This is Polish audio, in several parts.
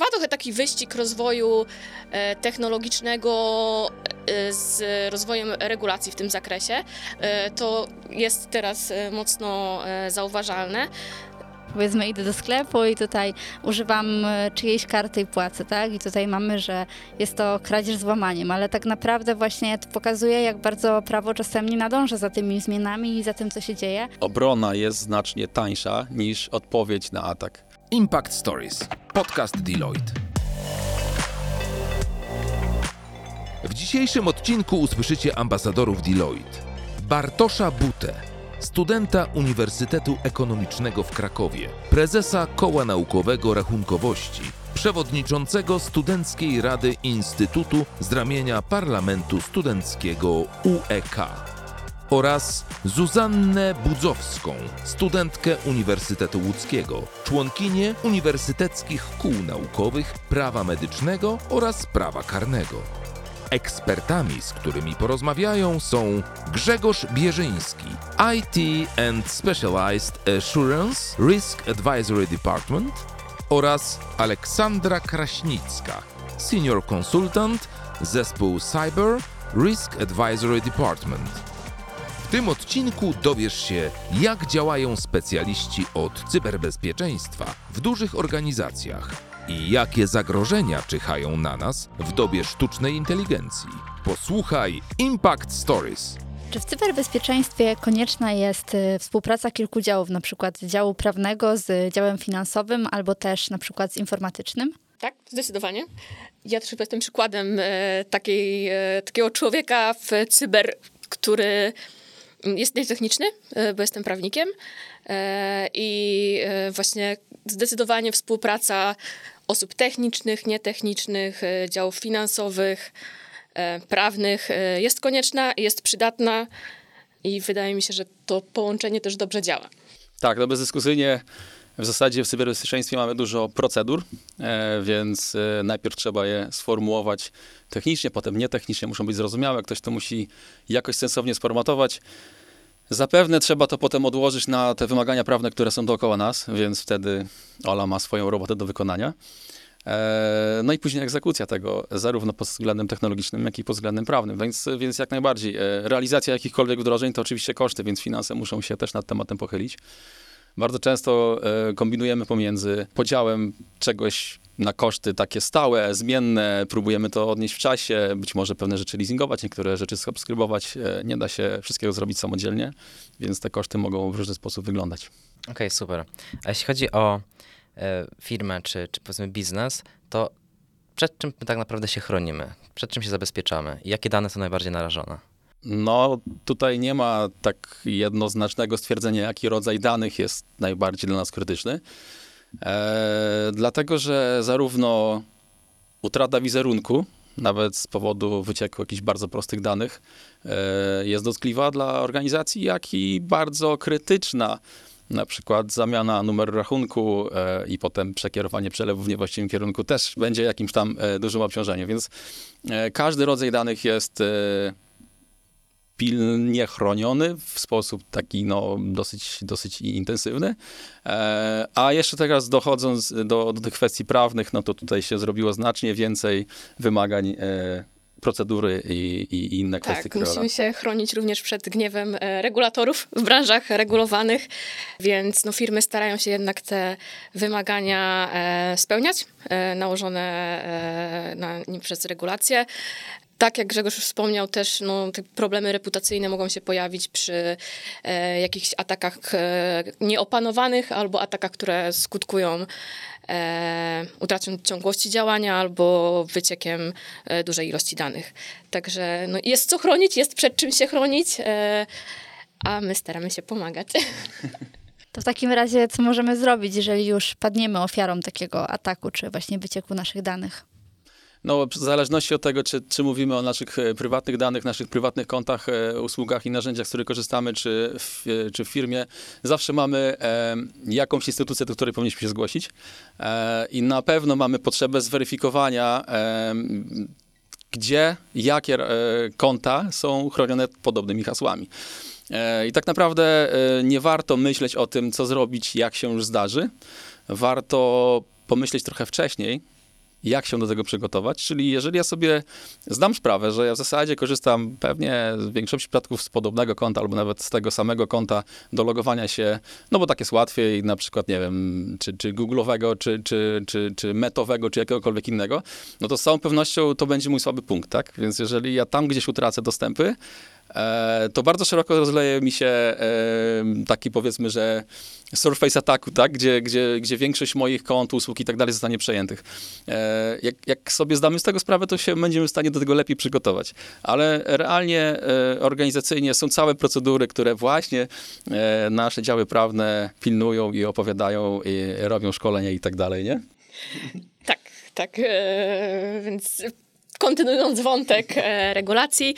trwa trochę taki wyścig rozwoju e, technologicznego e, z rozwojem regulacji w tym zakresie. E, to jest teraz e, mocno e, zauważalne. Powiedzmy, idę do sklepu i tutaj używam czyjejś karty i płacę, tak? I tutaj mamy, że jest to kradzież z łamaniem, ale tak naprawdę właśnie to pokazuje, jak bardzo prawo czasem nie nadąża za tymi zmianami i za tym, co się dzieje. Obrona jest znacznie tańsza niż odpowiedź na atak. Impact Stories. Podcast Deloitte. W dzisiejszym odcinku usłyszycie ambasadorów Deloitte. Bartosza Butę, studenta Uniwersytetu Ekonomicznego w Krakowie, prezesa Koła Naukowego Rachunkowości, przewodniczącego Studenckiej Rady Instytutu z ramienia Parlamentu Studenckiego UEK oraz Zuzannę Budzowską, studentkę Uniwersytetu Łódzkiego, członkinię uniwersyteckich kół naukowych prawa medycznego oraz prawa karnego. Ekspertami, z którymi porozmawiają są Grzegorz Bierzyński, IT and Specialized Assurance Risk Advisory Department oraz Aleksandra Kraśnicka, Senior Consultant, zespół Cyber Risk Advisory Department. W tym odcinku dowiesz się, jak działają specjaliści od cyberbezpieczeństwa w dużych organizacjach i jakie zagrożenia czyhają na nas w dobie sztucznej inteligencji. Posłuchaj Impact Stories. Czy w cyberbezpieczeństwie konieczna jest y, współpraca kilku działów, na przykład działu prawnego z działem finansowym albo też na przykład z informatycznym? Tak, zdecydowanie. Ja też jestem przykładem e, takiej, e, takiego człowieka w cyber, który jest nietechniczny, e, bo jestem prawnikiem e, i e, właśnie zdecydowanie współpraca osób technicznych, nietechnicznych, działów finansowych, prawnych jest konieczna, jest przydatna i wydaje mi się, że to połączenie też dobrze działa. Tak, no bezdyskusyjnie w zasadzie w cyberbezpieczeństwie mamy dużo procedur, e, więc e, najpierw trzeba je sformułować technicznie, potem nietechnicznie, muszą być zrozumiałe, ktoś to musi jakoś sensownie sformatować. Zapewne trzeba to potem odłożyć na te wymagania prawne, które są dookoła nas, więc wtedy Ola ma swoją robotę do wykonania. E, No i później egzekucja tego, zarówno pod względem technologicznym, jak i pod względem prawnym. Więc, więc jak najbardziej. Realizacja jakichkolwiek wdrożeń to oczywiście koszty, więc finanse muszą się też nad tematem pochylić. Bardzo często e, kombinujemy pomiędzy podziałem czegoś na koszty takie stałe, zmienne, próbujemy to odnieść w czasie, być może pewne rzeczy leasingować, niektóre rzeczy subskrybować. E, Nie da się wszystkiego zrobić samodzielnie, więc te koszty mogą w różny sposób wyglądać. Okej, super. A jeśli chodzi o e, firmę czy, czy powiedzmy biznes, to przed czym my tak naprawdę się chronimy? Przed czym się zabezpieczamy? I jakie dane są najbardziej narażone? No, tutaj nie ma tak jednoznacznego stwierdzenia, jaki rodzaj danych jest najbardziej dla nas krytyczny. E, dlatego, że zarówno utrata wizerunku, nawet z powodu wycieku jakichś bardzo prostych danych, e, jest dotkliwa dla organizacji, jak i bardzo krytyczna. Na przykład zamiana numeru rachunku e, i potem przekierowanie przelewu w niewłaściwym kierunku też będzie jakimś tam e, dużym obciążeniem. Więc e, każdy rodzaj danych jest e, pilnie chroniony w sposób taki no, dosyć, dosyć intensywny. E, a jeszcze teraz dochodząc do, do tych kwestii prawnych, no to tutaj się zrobiło znacznie więcej wymagań e, procedury i, i inne kwestie. Tak, musimy się chronić również przed gniewem e, regulatorów w branżach regulowanych, więc no, firmy starają się jednak te wymagania spełniać, nałożone na nim przez regulacje. Tak jak Grzegorz już wspomniał, też no, te problemy reputacyjne mogą się pojawić przy e, jakichś atakach e, nieopanowanych albo atakach, które skutkują e, utratą ciągłości działania albo wyciekiem e, dużej ilości danych. Także no, jest co chronić, jest przed czym się chronić, e, a my staramy się pomagać. To w takim razie, co możemy zrobić, jeżeli już padniemy ofiarą takiego ataku, czy właśnie wycieku naszych danych? No, w zależności od tego, czy, czy mówimy o naszych e, prywatnych danych, naszych prywatnych kontach, e, usługach i narzędziach, z których korzystamy, czy w, e, czy w firmie, zawsze mamy e, jakąś instytucję, do której powinniśmy się zgłosić. E, I na pewno mamy potrzebę zweryfikowania, e, gdzie, jakie konta są chronione podobnymi hasłami. I tak naprawdę nie warto myśleć o tym, co zrobić, jak się już zdarzy. Warto pomyśleć trochę wcześniej, jak się do tego przygotować. Czyli jeżeli ja sobie zdam sprawę, że ja w zasadzie korzystam pewnie w większości przypadków z podobnego konta albo nawet z tego samego konta do logowania się, no bo tak jest łatwiej, na przykład, nie wiem, czy, czy Google'owego, czy, czy, czy, czy Metowego, czy jakiegokolwiek innego, no to z całą pewnością to będzie mój słaby punkt, tak? Więc jeżeli ja tam gdzieś utracę dostępy, to bardzo szeroko rozleje mi się e, taki powiedzmy, że surface ataku, tak? gdzie, gdzie, gdzie większość moich kont, usług i tak dalej zostanie przejętych. E, jak, jak sobie zdamy z tego sprawę, to się będziemy w stanie do tego lepiej przygotować. Ale realnie, organizacyjnie są całe procedury, które właśnie nasze działy prawne pilnują i opowiadają i robią szkolenia i tak dalej, nie? Tak, tak. Więc kontynuując wątek e, regulacji,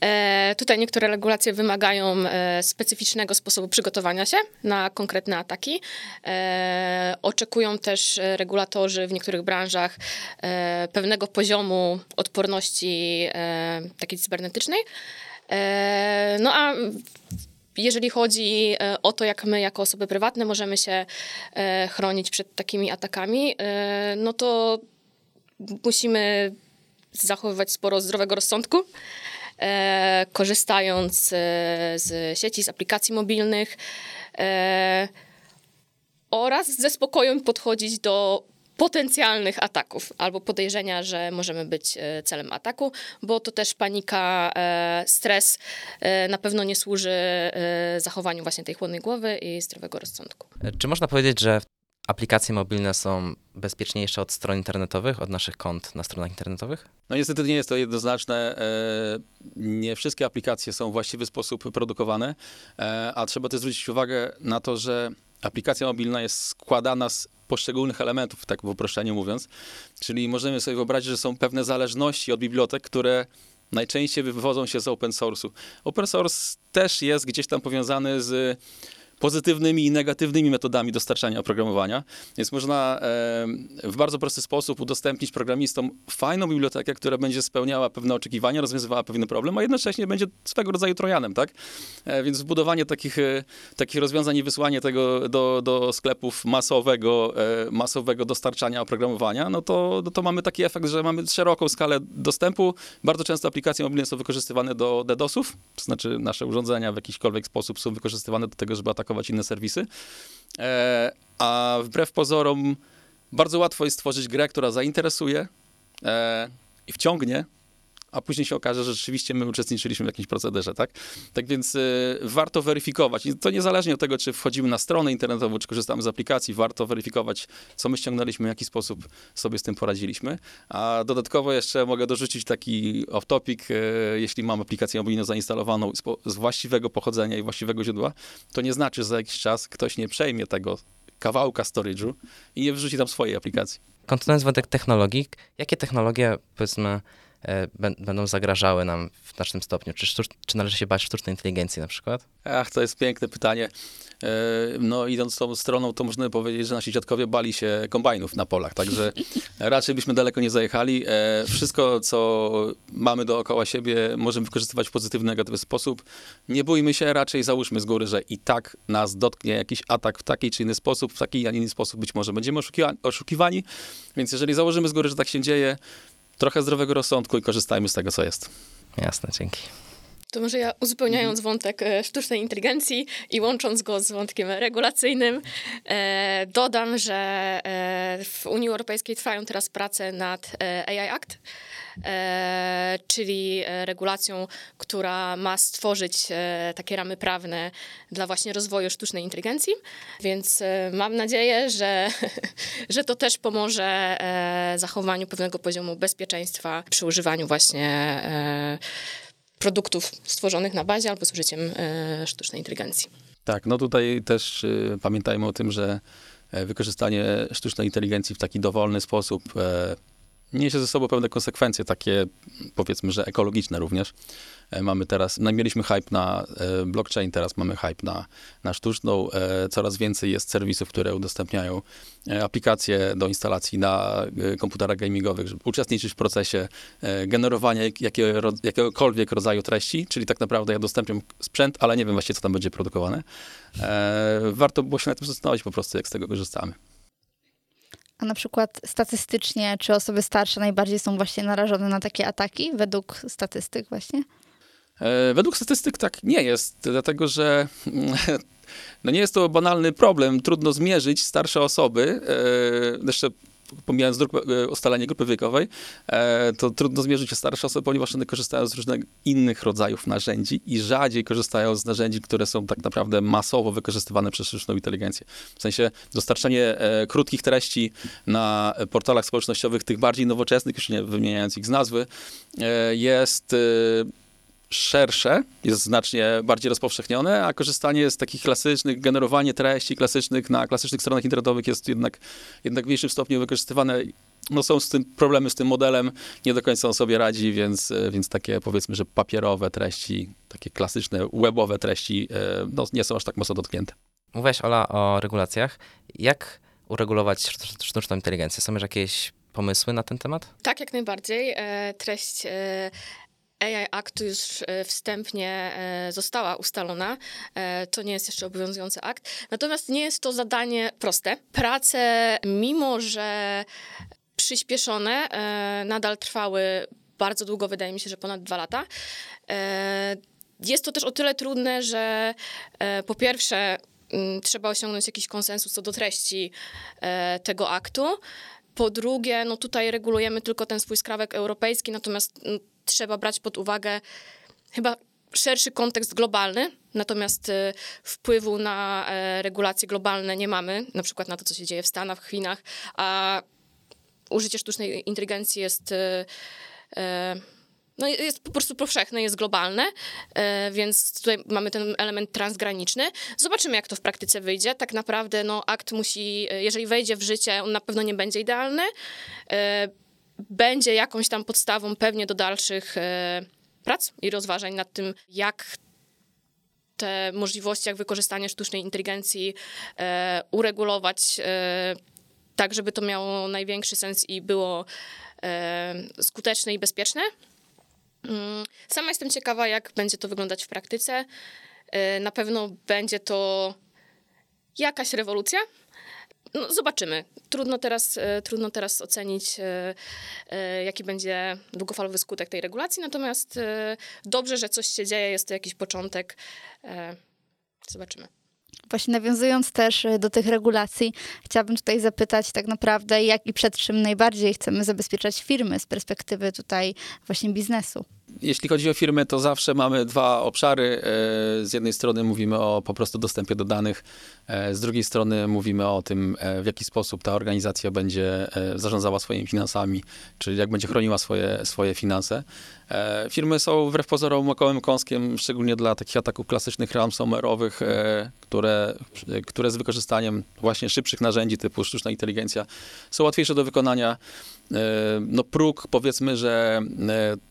e, tutaj niektóre regulacje wymagają e, specyficznego sposobu przygotowania się na konkretne ataki. Oczekują też regulatorzy w niektórych branżach pewnego poziomu odporności takiej cybernetycznej. no a jeżeli chodzi o to, jak my jako osoby prywatne możemy się chronić przed takimi atakami, no to musimy zachowywać sporo zdrowego rozsądku, e, korzystając e, z sieci, z aplikacji mobilnych e, oraz ze spokojem podchodzić do potencjalnych ataków albo podejrzenia, że możemy być e, celem ataku, bo to też panika, e, stres na pewno nie służy zachowaniu właśnie tej chłodnej głowy i zdrowego rozsądku. Czy można powiedzieć, że aplikacje mobilne są bezpieczniejsze od stron internetowych, od naszych kont na stronach internetowych? No niestety nie jest to jednoznaczne. E, nie wszystkie aplikacje są w właściwy sposób produkowane, e, a trzeba też zwrócić uwagę na to, że aplikacja mobilna jest składana z poszczególnych elementów, tak w uproszczeniu mówiąc. Czyli możemy sobie wyobrazić, że są pewne zależności od bibliotek, które najczęściej wywodzą się z open source'u. Open source też jest gdzieś tam powiązany z pozytywnymi i negatywnymi metodami dostarczania oprogramowania. Więc można w bardzo prosty sposób udostępnić programistom fajną bibliotekę, która będzie spełniała pewne oczekiwania, rozwiązywała pewien problem, a jednocześnie będzie swego rodzaju trojanem, tak? E, więc wbudowanie takich, e, takich rozwiązań i wysłanie tego do, do sklepów masowego, e, masowego dostarczania oprogramowania, no to, no to mamy taki efekt, że mamy szeroką skalę dostępu. Bardzo często aplikacje mobilne są wykorzystywane do DDoSów, to znaczy nasze urządzenia w jakikolwiek sposób są wykorzystywane do tego, żeby atakować atakować inne serwisy. E, a wbrew pozorom bardzo łatwo jest stworzyć grę, która zainteresuje e, i wciągnie, a później się okaże, że rzeczywiście my uczestniczyliśmy w jakimś procederze, tak? Tak więc y, warto weryfikować. I to niezależnie od tego, czy wchodzimy na stronę internetową, czy korzystamy z aplikacji, warto weryfikować, co my ściągnęliśmy, w jaki sposób sobie z tym poradziliśmy. A dodatkowo jeszcze mogę dorzucić taki off-topic, y, jeśli mam aplikację mobilną zainstalowaną z, z właściwego pochodzenia i właściwego źródła, to nie znaczy, że za jakiś czas ktoś nie przejmie tego kawałka storage'u i nie wrzuci tam swojej aplikacji. Kontynuując wątek technologii, jakie technologie, powiedzmy, będą zagrażały nam w naszym stopniu? Czy, sztucz, czy należy się bać sztucznej inteligencji na przykład? Ach, to jest piękne pytanie. E, no idąc tą stroną, to można powiedzieć, że nasi dziadkowie bali się kombajnów na polach, także raczej byśmy daleko nie zajechali. E, wszystko, co mamy dookoła siebie, możemy wykorzystywać w pozytywny, negatywny sposób. Nie bójmy się, raczej załóżmy z góry, że i tak nas dotknie jakiś atak w taki czy inny sposób, w taki, a nie inny sposób być może będziemy oszukiwani, więc jeżeli założymy z góry, że tak się dzieje, trochę zdrowego rozsądku i korzystajmy z tego, co jest. Jasne, dzięki. To może ja uzupełniając wątek e, sztucznej inteligencji i łącząc go z wątkiem regulacyjnym, e, dodam, że e, w Unii Europejskiej trwają teraz prace nad AI Act, czyli regulacją, która ma stworzyć takie ramy prawne dla właśnie rozwoju sztucznej inteligencji. Więc mam nadzieję, że, że to też pomoże zachowaniu pewnego poziomu bezpieczeństwa przy używaniu właśnie produktów stworzonych na bazie albo z użyciem e, sztucznej inteligencji. Tak, no tutaj też y, pamiętajmy o tym, że e, wykorzystanie sztucznej inteligencji w taki dowolny sposób e, niesie ze sobą pewne konsekwencje, takie powiedzmy, że ekologiczne również. E, mamy teraz, no mieliśmy hype na e, blockchain, teraz mamy hype na, na sztuczną. E, coraz więcej jest serwisów, które udostępniają aplikacje do instalacji na komputerach gamingowych, żeby uczestniczyć w procesie generowania jakiego, jakiegokolwiek rodzaju treści, czyli tak naprawdę ja udostępniam sprzęt, ale nie wiem właściwie, co tam będzie produkowane. Warto było się na tym zastanowić po prostu, jak z tego korzystamy. A na przykład statystycznie, czy osoby starsze najbardziej są właśnie narażone na takie ataki, według statystyk właśnie? E, według statystyk tak nie jest, dlatego że no nie jest to banalny problem. Trudno zmierzyć starsze osoby, e, jeszcze pomijając grupę, e, ustalenie grupy wiekowej, to trudno zmierzyć się starsze osoby, ponieważ one korzystają z różnych innych rodzajów narzędzi i rzadziej korzystają z narzędzi, które są tak naprawdę masowo wykorzystywane przez sztuczną inteligencję. W sensie dostarczanie krótkich treści na portalach społecznościowych, tych bardziej nowoczesnych, już nie wymieniając ich z nazwy, jest szersze, jest znacznie bardziej rozpowszechnione, a korzystanie z takich klasycznych, generowanie treści klasycznych na klasycznych stronach internetowych jest jednak, jednak w mniejszym stopniu wykorzystywane. No są z tym problemy z tym modelem, nie do końca on sobie radzi, więc, więc takie powiedzmy, że papierowe treści, takie klasyczne webowe treści e, no, nie są aż tak mocno dotknięte. Mówiłaś, Ola, o regulacjach. Jak uregulować sztuczną inteligencję? Są już jakieś pomysły na ten temat? Tak, jak najbardziej. E, treść e, AI Aktu już e, wstępnie e, została ustalona. E, to nie jest jeszcze obowiązujący akt. Natomiast nie jest to zadanie proste. Prace, mimo że przyspieszone, nadal trwały bardzo długo, wydaje mi się, że ponad dwa lata. Jest to też o tyle trudne, że po pierwsze mm, trzeba osiągnąć jakiś konsensus co do treści tego aktu. Po drugie, no tutaj regulujemy tylko ten swój skrawek europejski, natomiast mm, trzeba brać pod uwagę chyba szerszy kontekst globalny, natomiast y, wpływu na e, regulacje globalne nie mamy, na przykład na to, co się dzieje w Stanach, w Chinach, a użycie sztucznej inteligencji jest y, e, no jest po prostu powszechne, jest globalne, e, więc tutaj mamy ten element transgraniczny. Zobaczymy, jak to w praktyce wyjdzie. Tak naprawdę no, akt musi, jeżeli wejdzie w życie, on na pewno nie będzie idealny będzie jakąś tam podstawą pewnie do dalszych e, prac i rozważań nad tym, jak te możliwości, jak wykorzystanie sztucznej inteligencji e, uregulować e, tak, żeby to miało największy sens i było skuteczne i bezpieczne. Mm, sama jestem ciekawa, jak będzie to wyglądać w praktyce. Na pewno będzie to jakaś rewolucja, no, zobaczymy. Trudno teraz, e, trudno teraz ocenić, e, e, jaki będzie długofalowy skutek tej regulacji, natomiast dobrze, że coś się dzieje, jest to jakiś początek. Zobaczymy. Właśnie nawiązując też do tych regulacji, chciałabym tutaj zapytać tak naprawdę, jak i przed czym najbardziej chcemy zabezpieczać firmy z perspektywy tutaj właśnie biznesu jeśli chodzi o firmy, to zawsze mamy dwa obszary. E, z jednej strony mówimy o po prostu dostępie do danych, e, z drugiej strony mówimy o tym, e, w jaki sposób ta organizacja będzie zarządzała swoimi finansami, czyli jak będzie chroniła swoje, swoje finanse. Firmy są wbrew pozorom makołym kąskiem, szczególnie dla takich ataków klasycznych ransomware'owych, które, które z wykorzystaniem właśnie szybszych narzędzi typu sztuczna inteligencja są łatwiejsze do wykonania. No próg, powiedzmy, że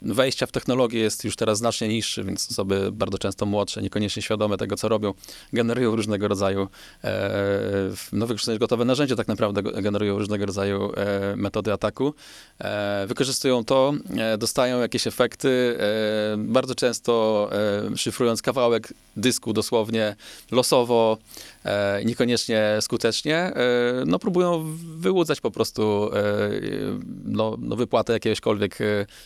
wejścia w technologię jest już teraz znacznie niższy, więc osoby bardzo często młodsze, niekoniecznie świadome tego, co robią, generują różnego rodzaju, e, no wykorzystując gotowe narzędzia, tak naprawdę generują różnego rodzaju e, metody ataku. E, wykorzystują to, e, dostają jakieś efekty, e, bardzo często e, szyfrując kawałek dysku dosłownie losowo, niekoniecznie skutecznie, no próbują wyłudzać po prostu no, no wypłatę jakiegośkolwiek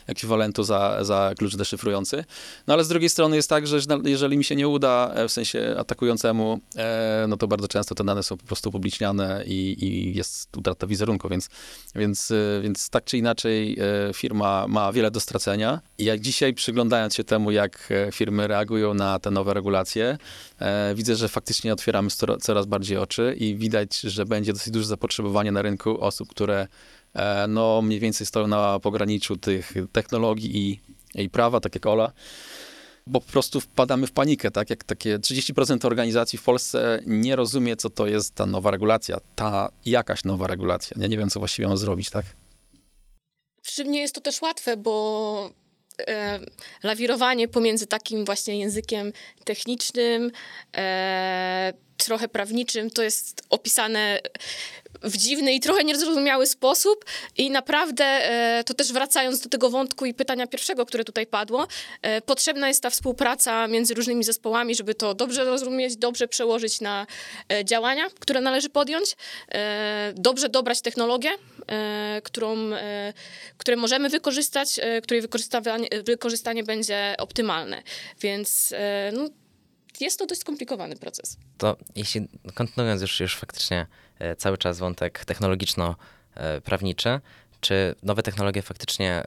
ekwiwalentu za, za klucz deszyfrujący. No ale z drugiej strony jest tak, że jeżeli mi się nie uda, e, w sensie atakującemu, e, no to bardzo często te dane są po prostu publiczniane i, i jest utrata wizerunku, więc, więc, e, więc tak czy inaczej firma ma wiele do stracenia. I jak dzisiaj przyglądając się temu, jak firmy reagują na te nowe regulacje, widzę, że faktycznie otwieramy coraz bardziej oczy i widać, że będzie dosyć duże zapotrzebowanie na rynku osób, które no mniej więcej stoją na pograniczu tych technologii i i prawa, tak jak Ola, bo po prostu wpadamy w panikę, tak? Jak takie 30% organizacji w Polsce nie rozumie, co to jest ta nowa regulacja, ta jakaś nowa regulacja. Ja nie wiem, co właściwie mam zrobić, tak? Przy mnie jest to też łatwe, bo e, lawirowanie pomiędzy takim właśnie językiem technicznym, e, trochę prawniczym, to jest opisane w dziwny i trochę niezrozumiały sposób i naprawdę, e, to też wracając do tego wątku i pytania pierwszego, które tutaj padło, e, potrzebna jest ta współpraca między różnymi zespołami, żeby to dobrze rozumieć, dobrze przełożyć na e, działania, które należy podjąć, dobrze dobrać technologię, którą, e, które możemy wykorzystać, e, której wykorzystanie, będzie optymalne. Więc e, no, jest to dość skomplikowany proces. To jeśli kontynuując już, już faktycznie e, cały czas wątek technologiczno-prawniczy, czy nowe technologie faktycznie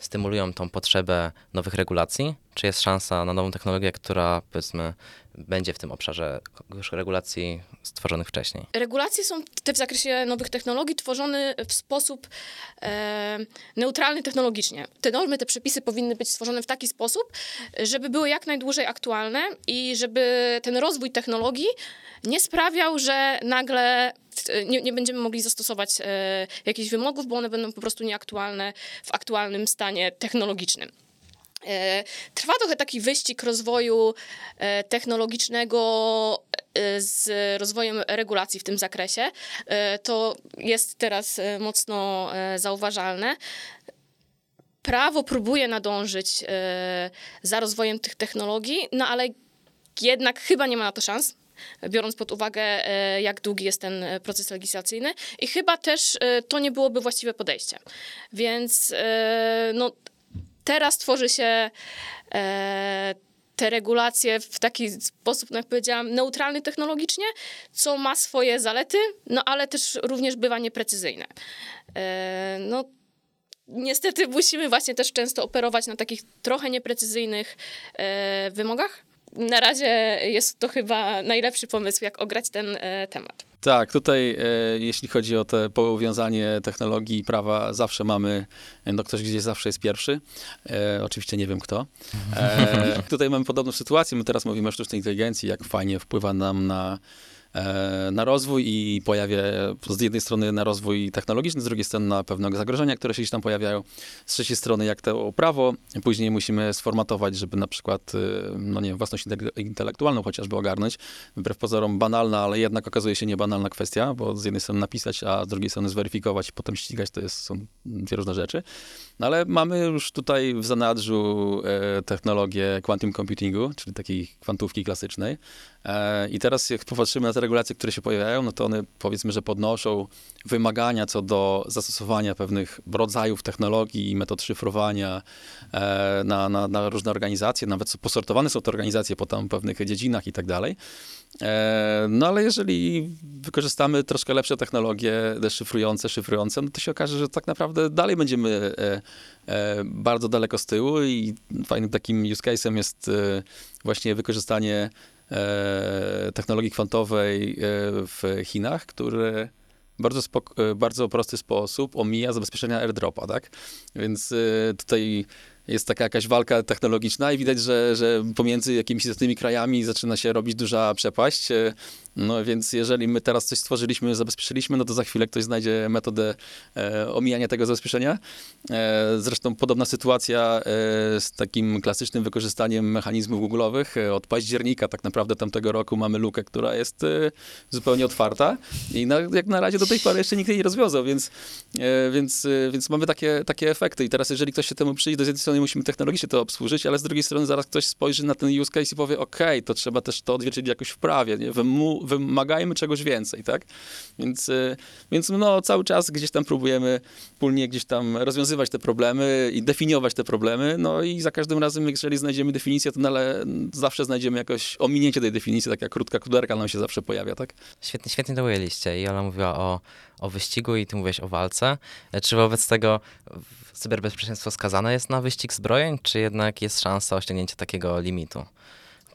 stymulują tą potrzebę nowych regulacji? Czy jest szansa na nową technologię, która powiedzmy będzie w tym obszarze regulacji stworzonych wcześniej? Regulacje są te w zakresie nowych technologii tworzone w sposób e, neutralny technologicznie. Te normy, te przepisy powinny być stworzone w taki sposób, żeby były jak najdłużej aktualne i żeby ten rozwój technologii nie sprawiał, że nagle e, nie, nie będziemy mogli zastosować e, jakichś wymogów, bo one będą po prostu nieaktualne w aktualnym stanie technologicznym. E, Trwa trochę taki wyścig rozwoju e, technologicznego e, z rozwojem regulacji w tym zakresie. To jest teraz mocno zauważalne. Prawo próbuje nadążyć za rozwojem tych technologii, no ale jednak chyba nie ma na to szans. Biorąc pod uwagę, jak długi jest ten proces legislacyjny, i chyba też to nie byłoby właściwe podejście. Więc no, teraz tworzy się e, te regulacje w taki sposób, no jak powiedziałam, neutralny technologicznie, co ma swoje zalety, no ale też również bywa nieprecyzyjne. E, no, niestety musimy właśnie też często operować na takich trochę nieprecyzyjnych e, wymogach. Na razie jest to chyba najlepszy pomysł, jak ograć ten e, temat. Tak, tutaj e, jeśli chodzi o te powiązanie technologii i prawa, zawsze mamy, no ktoś gdzieś zawsze jest pierwszy. E, oczywiście nie wiem kto. E, tutaj mamy podobną sytuację. My teraz mówimy o sztucznej inteligencji, jak fajnie wpływa nam na, e, na rozwój i pojawia z jednej strony na rozwój technologiczny, z drugiej strony na pewne zagrożenia, które się gdzieś tam pojawiają. Z trzeciej strony jak to prawo, później musimy sformatować, żeby na przykład, e, no nie wiem, własność intele- intelektualną chociażby ogarnąć. Wbrew pozorom banalna, ale jednak okazuje się niebanalna kwestia, bo z jednej strony napisać, a z drugiej strony zweryfikować potem ścigać, to jest, są dwie różne rzeczy. No ale mamy już tutaj w zanadrzu e, technologię quantum computingu, czyli takiej kwantówki klasycznej. E, I teraz jak popatrzymy na te regulacje, które się pojawiają, no to one powiedzmy, że podnoszą wymagania co do zastosowania pewnych rodzajów technologii i metod szyfrowania e, na, na, na różne organizacje, nawet posortowane są te organizacje po tam pewnych dziedzinach i tak dalej. E, No ale jeżeli wykorzystamy troszkę lepsze technologie deszyfrujące, szyfrujące, no to się okaże, że tak naprawdę dalej będziemy e, bardzo daleko z tyłu i fajnym takim use case'em jest właśnie wykorzystanie technologii kwantowej e, w Chinach, które bardzo, e, bardzo prosty sposób omija zabezpieczenia airdropa, tak? Więc e, tutaj jest taka jakaś walka technologiczna i widać, że, że pomiędzy jakimiś istotnymi krajami zaczyna się robić duża przepaść. No więc jeżeli my teraz coś stworzyliśmy, zabezpieczyliśmy, no to za chwilę ktoś znajdzie metodę e, omijania tego zabezpieczenia. E, zresztą podobna sytuacja e, z takim klasycznym wykorzystaniem mechanizmów Google'owych. E, Od października tak naprawdę tamtego roku mamy lukę, która jest e, zupełnie otwarta i na, jak na razie do tej pory jeszcze nikt jej nie rozwiązał, więc, e, więc, e, więc mamy takie, takie efekty. I teraz jeżeli ktoś się temu przyjdzie, to z jednej strony musimy technologicznie to obsłużyć, ale z drugiej strony zaraz ktoś spojrzy na ten use case i powie, ok, to trzeba też to odzwierciedlić jakoś w prawie, nie? Wymu- wymagajmy czegoś więcej, tak? Więc, y, więc no, cały czas gdzieś tam próbujemy wspólnie gdzieś tam rozwiązywać te problemy i definiować te problemy, no i za każdym razem, jeżeli znajdziemy definicję, to nale, zawsze znajdziemy jakoś ominięcie tej definicji, taka krótka kuderka nam się zawsze pojawia, tak? Świetnie, świetnie to ujęliście. I Ola mówiła o, o wyścigu i ty mówiłeś o walce. E, Czy wobec tego cyberbezpieczeństwo skazane jest na wyścig zbrojeń, czy jednak jest szansa osiągnięcia takiego limitu?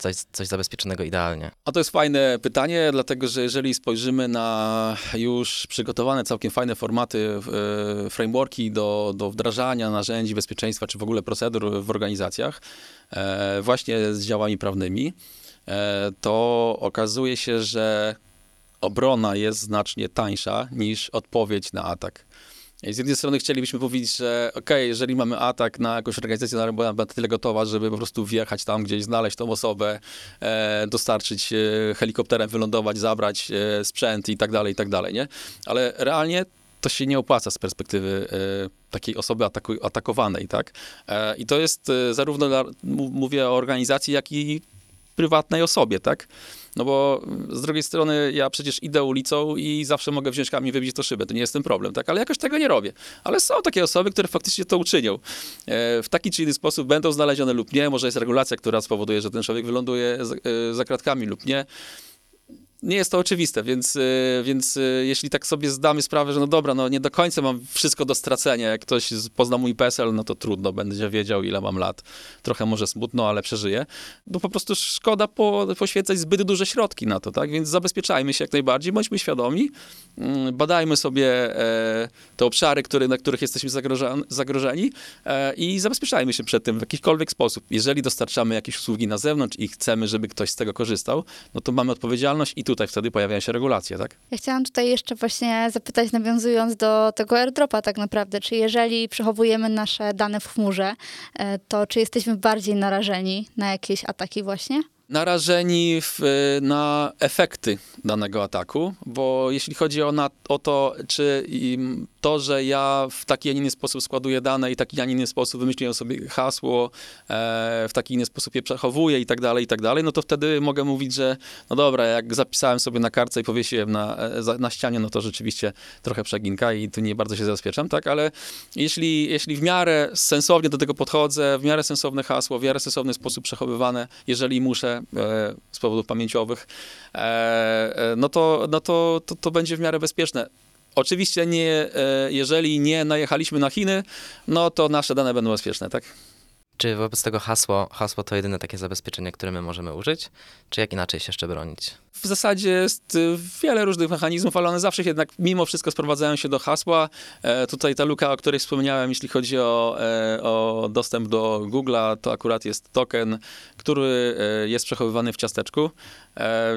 Coś, coś zabezpieczonego idealnie. A to jest fajne pytanie, dlatego że jeżeli spojrzymy na już przygotowane całkiem fajne formaty, e, frameworki do, do wdrażania narzędzi bezpieczeństwa, czy w ogóle procedur w organizacjach, e, właśnie z działami prawnymi, e, to okazuje się, że obrona jest znacznie tańsza niż odpowiedź na atak. Z jednej strony chcielibyśmy powiedzieć, że okay, jeżeli mamy atak na jakąś organizację, ona była na tyle gotowa, żeby po prostu wjechać tam gdzieś, znaleźć tą osobę, e, dostarczyć e, helikopterem, wylądować, zabrać e, sprzęt i tak dalej, i tak dalej, nie? Ale realnie to się nie opłaca z perspektywy e, takiej osoby ataku, atakowanej, tak? E, I to jest e, zarówno, dla, mówię o organizacji, jak i prywatnej osobie, tak? No bo z drugiej strony ja przecież idę ulicą i zawsze mogę wziąć kamień wybić to szybę, to nie jest ten problem, tak? Ale jakoś tego nie robię. Ale są takie osoby, które faktycznie to uczynią. W taki czy inny sposób będą znalezione lub nie, może jest regulacja, która spowoduje, że ten człowiek wyląduje za kratkami lub nie nie jest to oczywiste, więc, y, więc y, jeśli tak sobie zdamy sprawę, że no dobra, no nie do końca mam wszystko do stracenia, jak ktoś pozna mój PESEL, no to trudno, będzie wiedział ile mam lat. Trochę może smutno, ale przeżyję. No po prostu szkoda po, poświęcać zbyt duże środki na to, tak? Więc zabezpieczajmy się jak najbardziej, bądźmy świadomi, mm, badajmy sobie e, te obszary, który, na których jesteśmy zagrożeni e, i zabezpieczajmy się przed tym w jakikolwiek sposób. Jeżeli dostarczamy jakieś usługi na zewnątrz i chcemy, żeby ktoś z tego korzystał, no to mamy odpowiedzialność i tu tutaj wtedy pojawiają się regulacje, tak? Ja chciałam tutaj jeszcze właśnie zapytać, nawiązując do tego airdropa tak naprawdę, czy jeżeli przechowujemy nasze dane w chmurze, e, to czy jesteśmy bardziej narażeni na jakieś ataki właśnie? Narażeni w, na efekty danego ataku, bo jeśli chodzi o, na, o to, czy to, że ja w taki, a nie inny sposób składuję dane i taki, a nie inny sposób wymyśliłem sobie hasło, e, w taki inny sposób je przechowuję i tak dalej, i tak dalej, no to wtedy mogę mówić, że no dobra, jak zapisałem sobie na kartce i powiesiłem na, e, na ścianie, no to rzeczywiście trochę przeginka i tu nie bardzo się zabezpieczam, tak, ale jeśli, jeśli w miarę sensownie do tego podchodzę, w miarę sensowne hasło, w miarę sensowny sposób przechowywane, jeżeli muszę E, z powodów pamięciowych, e, e, no to, no to, to, to będzie w miarę bezpieczne. Oczywiście nie, jeżeli nie najechaliśmy na Chiny, no to nasze dane będą bezpieczne, tak? Czy wobec tego hasło, hasło to jedyne takie zabezpieczenie, które my możemy użyć? Czy jak inaczej się jeszcze bronić? W zasadzie jest y, wiele różnych mechanizmów, ale one zawsze jednak mimo wszystko sprowadzają się do hasła. E, tutaj ta luka, o której wspomniałem, jeśli chodzi o, e, o dostęp do Google'a, to akurat jest token, który e, jest przechowywany w ciasteczku,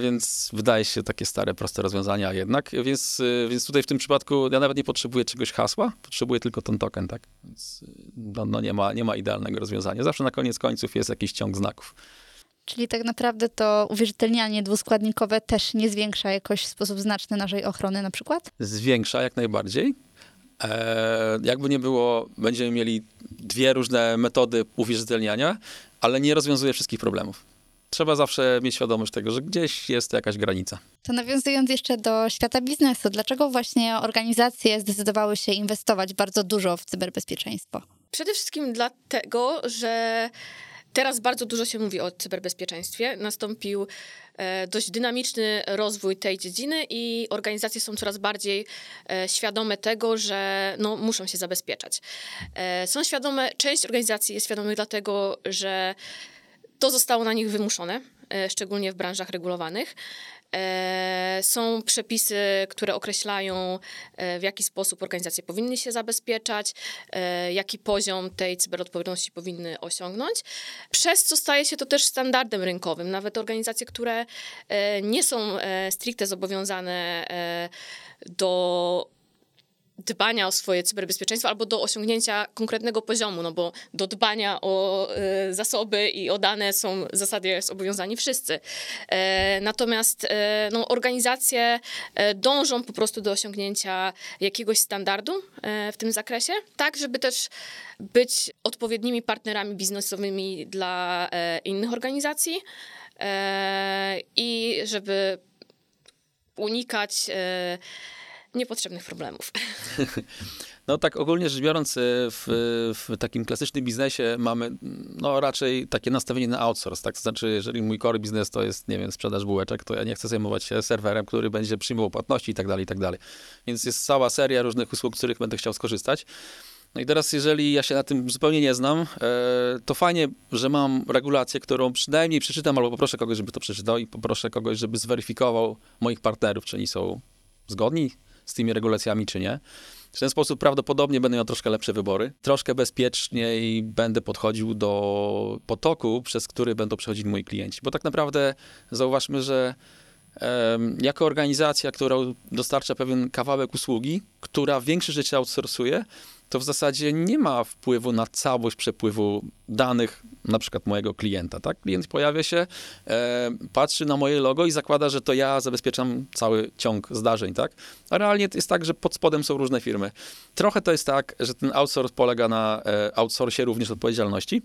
więc wydaje się takie stare, proste rozwiązania jednak. Więc, y, więc tutaj w tym przypadku ja nawet nie potrzebuję czegoś hasła, potrzebuję tylko ten token, tak? Więc y, no, no nie, ma, nie ma idealnego rozwiązania. Zawsze na koniec końców jest jakiś ciąg znaków. Czyli tak naprawdę to uwierzytelnianie dwuskładnikowe też nie zwiększa jakoś w sposób znaczny naszej ochrony na przykład? Zwiększa jak najbardziej. E, jakby nie było, będziemy mieli dwie różne metody uwierzytelniania, ale nie rozwiązuje wszystkich problemów. Trzeba zawsze mieć świadomość tego, że gdzieś jest jakaś granica. To nawiązując jeszcze do świata biznesu, dlaczego właśnie organizacje zdecydowały się inwestować bardzo dużo w cyberbezpieczeństwo? Przede wszystkim dlatego, że Teraz bardzo dużo się mówi o cyberbezpieczeństwie. Nastąpił e, dość dynamiczny rozwój tej dziedziny i organizacje są coraz bardziej e, świadome tego, że no, muszą się zabezpieczać. E, są świadome, część organizacji jest świadomych dlatego, że to zostało na nich wymuszone, szczególnie w branżach regulowanych. E, są przepisy, które określają, e, w jaki sposób organizacje powinny się zabezpieczać, e, jaki poziom tej cyberodpowiedzialności powinny osiągnąć, przez co staje się to też standardem rynkowym. Nawet organizacje, które nie są stricte zobowiązane do dbania o swoje cyberbezpieczeństwo albo do osiągnięcia konkretnego poziomu, no bo do dbania o y, zasoby i o dane są w zasadzie zobowiązani wszyscy. E, natomiast e, no, organizacje e, dążą po prostu do osiągnięcia jakiegoś standardu e, w tym zakresie, tak żeby też być odpowiednimi partnerami biznesowymi dla e, innych organizacji e, i żeby unikać niepotrzebnych problemów. No tak ogólnie rzecz biorąc, e, w, w, takim klasycznym biznesie mamy no raczej takie nastawienie na outsource, tak? To znaczy, jeżeli mój core biznes to jest, nie wiem, sprzedaż bułeczek, to ja nie chcę zajmować się serwerem, który będzie przyjmował płatności i tak dalej, i tak dalej. Więc jest cała seria różnych usług, z których będę chciał skorzystać. No i teraz, jeżeli ja się na tym zupełnie nie znam, e, to fajnie, że mam regulację, którą przynajmniej przeczytam, albo poproszę kogoś, żeby to przeczytał i poproszę kogoś, żeby zweryfikował moich partnerów, czy oni są zgodni z tymi regulacjami, czy nie. W ten sposób prawdopodobnie będę miał troszkę lepsze wybory. Troszkę bezpieczniej będę podchodził do potoku, przez który będą przechodzili moi klienci. Bo tak naprawdę zauważmy, że jako organizacja, która dostarcza pewien kawałek usługi, która większość rzeczy outsourcuje, to w zasadzie nie ma wpływu na całość przepływu danych, na przykład mojego klienta. Tak? Klient pojawia się, e, patrzy na moje logo i zakłada, że to ja zabezpieczam cały ciąg zdarzeń. Tak? A realnie jest tak, że pod spodem są różne firmy. Trochę to jest tak, że ten outsource polega na e, outsourcie również odpowiedzialności,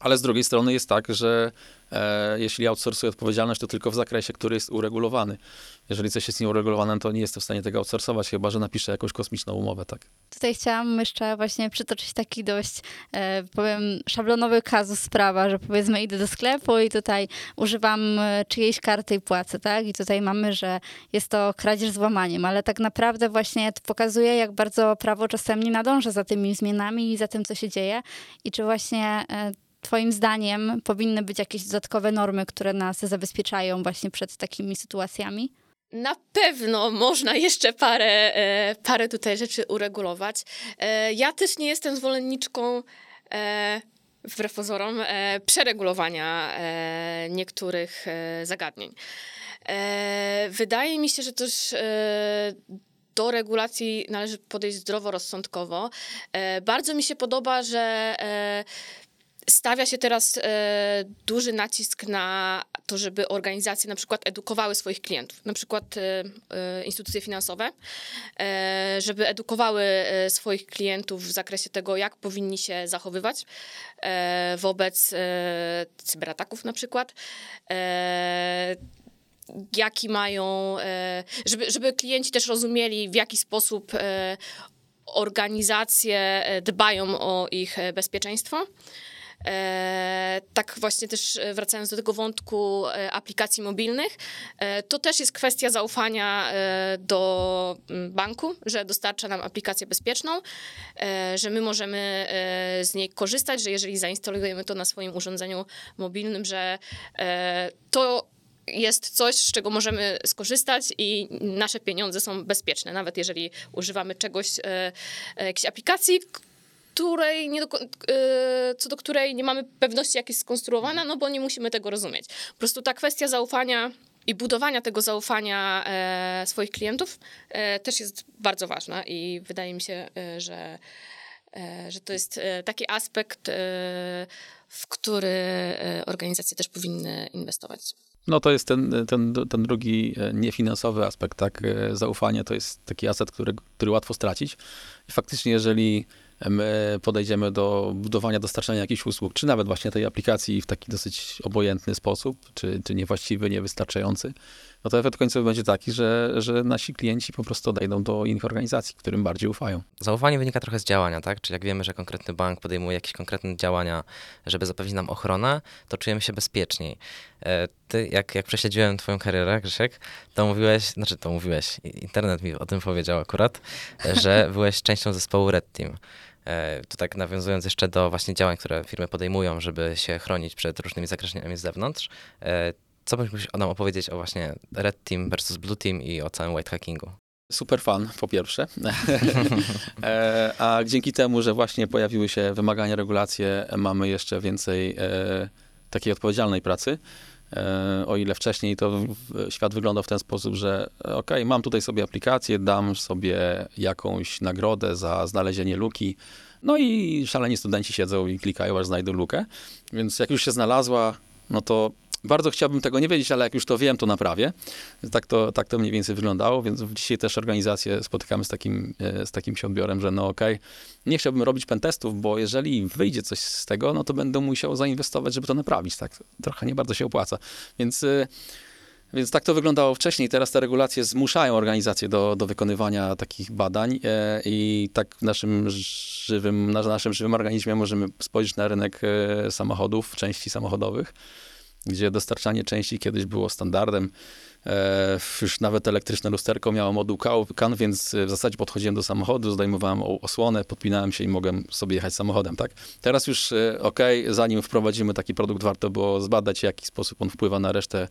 ale z drugiej strony jest tak, że e, jeśli outsourcuje odpowiedzialność, to tylko w zakresie, który jest uregulowany. Jeżeli coś jest nieuregulowane, to nie jestem w stanie tego outsourcować, chyba że napiszę jakąś kosmiczną umowę, tak. Tutaj chciałam jeszcze właśnie przytoczyć taki dość, e, powiem, szablonowy kazus sprawa, że powiedzmy idę do sklepu i tutaj używam e, czyjejś karty i płacę, tak? I tutaj mamy, że jest to kradzież z włamaniem, ale tak naprawdę właśnie to pokazuje, jak bardzo prawo czasem nie nadąża za tymi zmianami i za tym, co się dzieje i czy właśnie e, Twoim zdaniem powinny być jakieś dodatkowe normy, które nas zabezpieczają właśnie przed takimi sytuacjami? Na pewno można jeszcze parę, e, parę tutaj rzeczy uregulować. E, ja też nie jestem zwolenniczką, e, wbrew pozorom, e, przeregulowania e, niektórych e, zagadnień. E, wydaje mi się, że też e, do regulacji należy podejść zdroworozsądkowo. E, bardzo mi się podoba, że e, stawia się teraz e, duży nacisk na to, żeby organizacje na przykład edukowały swoich klientów, na przykład e, e, instytucje finansowe, e, żeby edukowały e, swoich klientów w zakresie tego, jak powinni się zachowywać e, wobec cyberataków na przykład. Jaki mają, żeby, żeby klienci też rozumieli, w jaki sposób organizacje dbają o ich bezpieczeństwo. E, tak właśnie też e, wracając do tego wątku e, aplikacji mobilnych, to też jest kwestia zaufania do mm, banku, że dostarcza nam aplikację bezpieczną, że my możemy z niej korzystać, że jeżeli zainstalujemy to na swoim urządzeniu mobilnym, że to jest coś, z czego możemy skorzystać i nasze pieniądze są bezpieczne, nawet jeżeli używamy czegoś, jakiejś aplikacji, której nie do, e, co do której nie mamy pewności, jak jest skonstruowana, no bo nie musimy tego rozumieć. Po prostu ta kwestia zaufania i budowania tego zaufania e, swoich klientów e, też jest bardzo ważna i wydaje mi się, e, że, że to jest taki aspekt, w który organizacje też powinny inwestować. No to jest ten, ten, ten drugi niefinansowy aspekt, tak? Zaufanie to jest taki aset, który, który łatwo stracić. I faktycznie, jeżeli my podejdziemy do budowania, dostarczania jakichś usług, czy nawet właśnie tej aplikacji w taki dosyć obojętny sposób, czy, czy niewłaściwy, niewystarczający, no to efekt końcowy będzie taki, że, że nasi klienci po prostu odejdą do innych organizacji, którym bardziej ufają. Zaufanie wynika trochę z działania, tak? Czyli jak wiemy, że konkretny bank podejmuje jakieś konkretne działania, żeby zapewnić nam ochronę, to czujemy się bezpieczniej. E, Ty, jak, jak prześledziłem twoją karierę, Grzesiek, to mówiłeś, znaczy to mówiłeś, internet mi o tym powiedział akurat, że byłeś częścią zespołu Red Team. E, To tak nawiązując jeszcze do właśnie działań, które firmy podejmują, żeby się chronić przed różnymi zagrożeniami z zewnątrz, e, co mógłbyś nam opowiedzieć o właśnie Red Team versus Blue Team i o całym white hackingu? Super fan, po pierwsze. E, A dzięki temu, że właśnie pojawiły się wymagania, regulacje, mamy jeszcze więcej takiej odpowiedzialnej pracy. E, O ile wcześniej to świat wyglądał w ten sposób, że ok, mam tutaj sobie aplikację, dam sobie jakąś nagrodę za znalezienie luki. No i szaleni studenci siedzą i klikają, aż znajdą lukę. Więc jak już się znalazła, no to bardzo chciałbym tego nie wiedzieć, ale jak już to wiem, to naprawię. Tak to, tak to mniej więcej wyglądało, więc dzisiaj też organizacje spotykamy z takim, e, z takim się odbiorem, że no okej, nie chciałbym robić pentestów, bo jeżeli wyjdzie coś z tego, no to będę musiał zainwestować, żeby to naprawić. Tak, trochę nie bardzo się opłaca. Więc, e, więc tak to wyglądało wcześniej. Teraz te regulacje zmuszają organizacje do, do wykonywania takich badań e, i tak w naszym żywym, na naszym żywym organizmie możemy spojrzeć na rynek samochodów, części samochodowych gdzie dostarczanie części kiedyś było standardem. E, już nawet elektryczne lusterko miało moduł CAN, więc w zasadzie podchodziłem do samochodu, zdejmowałem osłonę, podpinałem się i mogłem sobie jechać samochodem, tak? Teraz już, e, okej, zanim wprowadzimy taki produkt, warto było zbadać, w jaki sposób on wpływa na resztę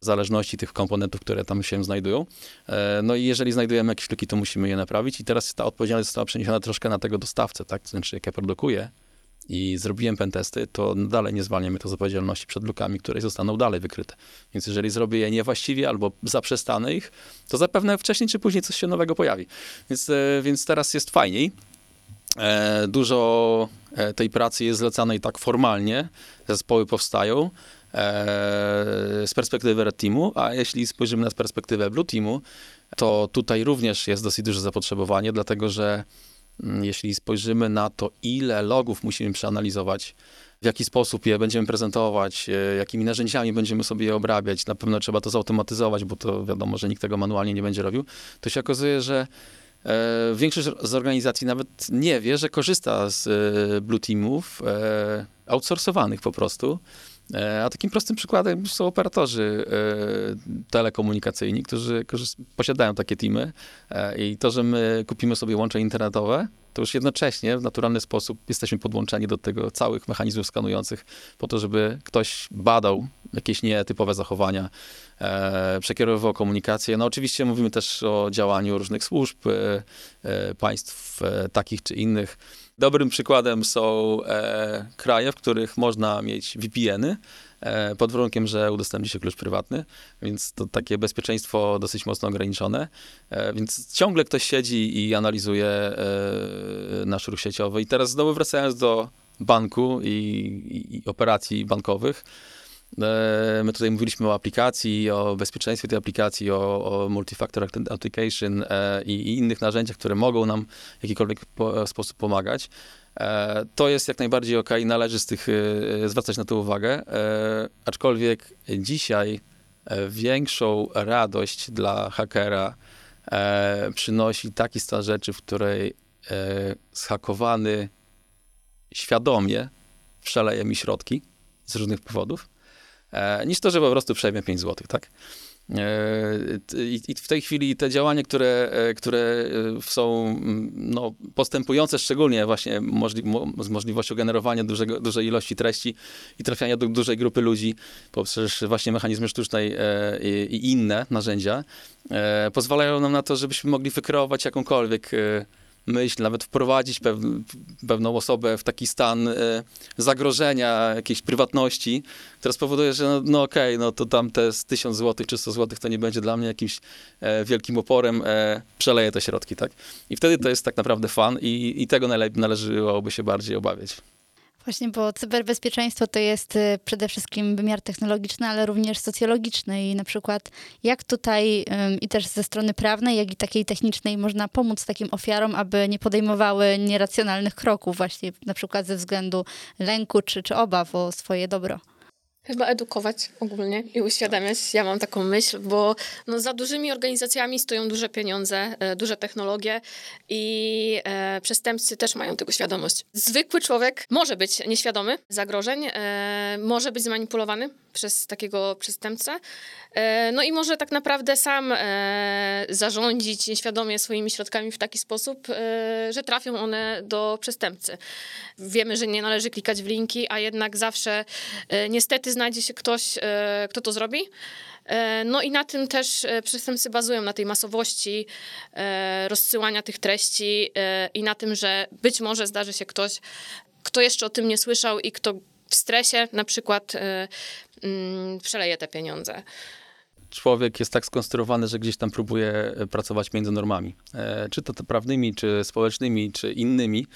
zależności tych komponentów, które tam się znajdują. E, no i jeżeli znajdujemy jakieś luki, to musimy je naprawić i teraz ta odpowiedzialność została przeniesiona troszkę na tego dostawcę, tak? To znaczy, jak ja produkuję i zrobiłem pentesty, to dalej nie zwalniam mnie to z odpowiedzialności przed lukami, które zostaną dalej wykryte. Więc jeżeli zrobię je niewłaściwie albo zaprzestanę ich, to zapewne wcześniej czy później coś się nowego pojawi. Więc, e, więc teraz jest fajniej. E, dużo e, tej pracy jest zlecanej tak formalnie, zespoły powstają z perspektywy Red Teamu, a jeśli spojrzymy na perspektywę Blue Teamu, to tutaj również jest dosyć duże zapotrzebowanie, dlatego że jeśli spojrzymy na to, ile logów musimy przeanalizować, w jaki sposób je będziemy prezentować, e, jakimi narzędziami będziemy sobie je obrabiać, na pewno trzeba to zautomatyzować, bo to wiadomo, że nikt tego manualnie nie będzie robił, to się okazuje, że e, większość z organizacji nawet nie wie, że korzysta z e, Blue Teamów outsourcowanych po prostu. E, a takim prostym przykładem są operatorzy e, telekomunikacyjni, którzy, posiadają takie teamy e, i to, że my kupimy sobie łącze internetowe, to już jednocześnie w naturalny sposób jesteśmy podłączeni do tego całych mechanizmów skanujących po to, żeby ktoś badał jakieś nietypowe zachowania, przekierowywał komunikację. No oczywiście mówimy też o działaniu różnych służb, państw takich czy innych, Dobrym przykładem są e, kraje, w których można mieć VPN-y, e, pod warunkiem, że udostępni się klucz prywatny, więc to takie bezpieczeństwo dosyć mocno ograniczone. E, więc ciągle ktoś siedzi i analizuje e, nasz ruch sieciowy. I teraz znowu wracając do banku i, i, i operacji bankowych, my tutaj mówiliśmy o aplikacji, o bezpieczeństwie tej aplikacji, o, o multifactor authentication e, i, i, innych narzędziach, które mogą nam w jakikolwiek po, sposób pomagać. E, to jest jak najbardziej ok, należy z tych zwracać na to uwagę. Aczkolwiek dzisiaj większą radość dla hakera przynosi taki stan rzeczy, w której zhakowany świadomie przeleje mi środki z różnych powodów E, niż to, że po prostu przejmie 5 zł, tak? E, I w tej chwili te działania, które, e, które są mm, no, postępujące, szczególnie właśnie możli z możliwością generowania dużego, dużej ilości treści i trafiania do dużej grupy ludzi poprzez właśnie mechanizmy sztucznej i, i inne narzędzia, pozwalają nam na to, żebyśmy mogli wykreować jakąkolwiek myśl, nawet wprowadzić pew, pewną osobę w taki stan e, zagrożenia jakiejś prywatności, która spowoduje, że no, no okej, okay, no to tam te 1000 zł czy 100 zł to nie będzie dla mnie jakimś e, wielkim oporem, e, przeleję te środki, tak? I wtedy to jest tak naprawdę fan i, i tego należałoby się bardziej obawiać. Właśnie, bo cyberbezpieczeństwo to jest y, przede wszystkim wymiar technologiczny, ale również socjologiczny i na przykład jak tutaj i też ze strony prawnej, jak i takiej technicznej można pomóc takim ofiarom, aby nie podejmowały nieracjonalnych kroków właśnie na przykład ze względu lęku czy, czy obaw o swoje dobro. Chyba edukować ogólnie i uświadamiać. Ja mam taką myśl, bo no, za dużymi organizacjami stoją duże pieniądze, e, duże technologie i e, przestępcy też mają tego świadomość. Zwykły człowiek może być nieświadomy zagrożeń, e, może być zmanipulowany przez takiego przestępcę, e, no i może tak naprawdę sam e, zarządzić nieświadomie swoimi środkami w taki sposób, e, że trafią one do przestępcy. Wiemy, że nie należy klikać w linki, a jednak zawsze niestety znajdzie się ktoś, kto to zrobi. No i na tym też przestępcy bazują, na tej masowości rozsyłania tych treści i na tym, że być może zdarzy się ktoś, kto jeszcze o tym nie słyszał i kto w stresie na przykład mm, przeleje te pieniądze człowiek jest tak skonstruowany, że gdzieś tam próbuje e, pracować między normami. E, czy to prawnymi, czy społecznymi, czy innymi,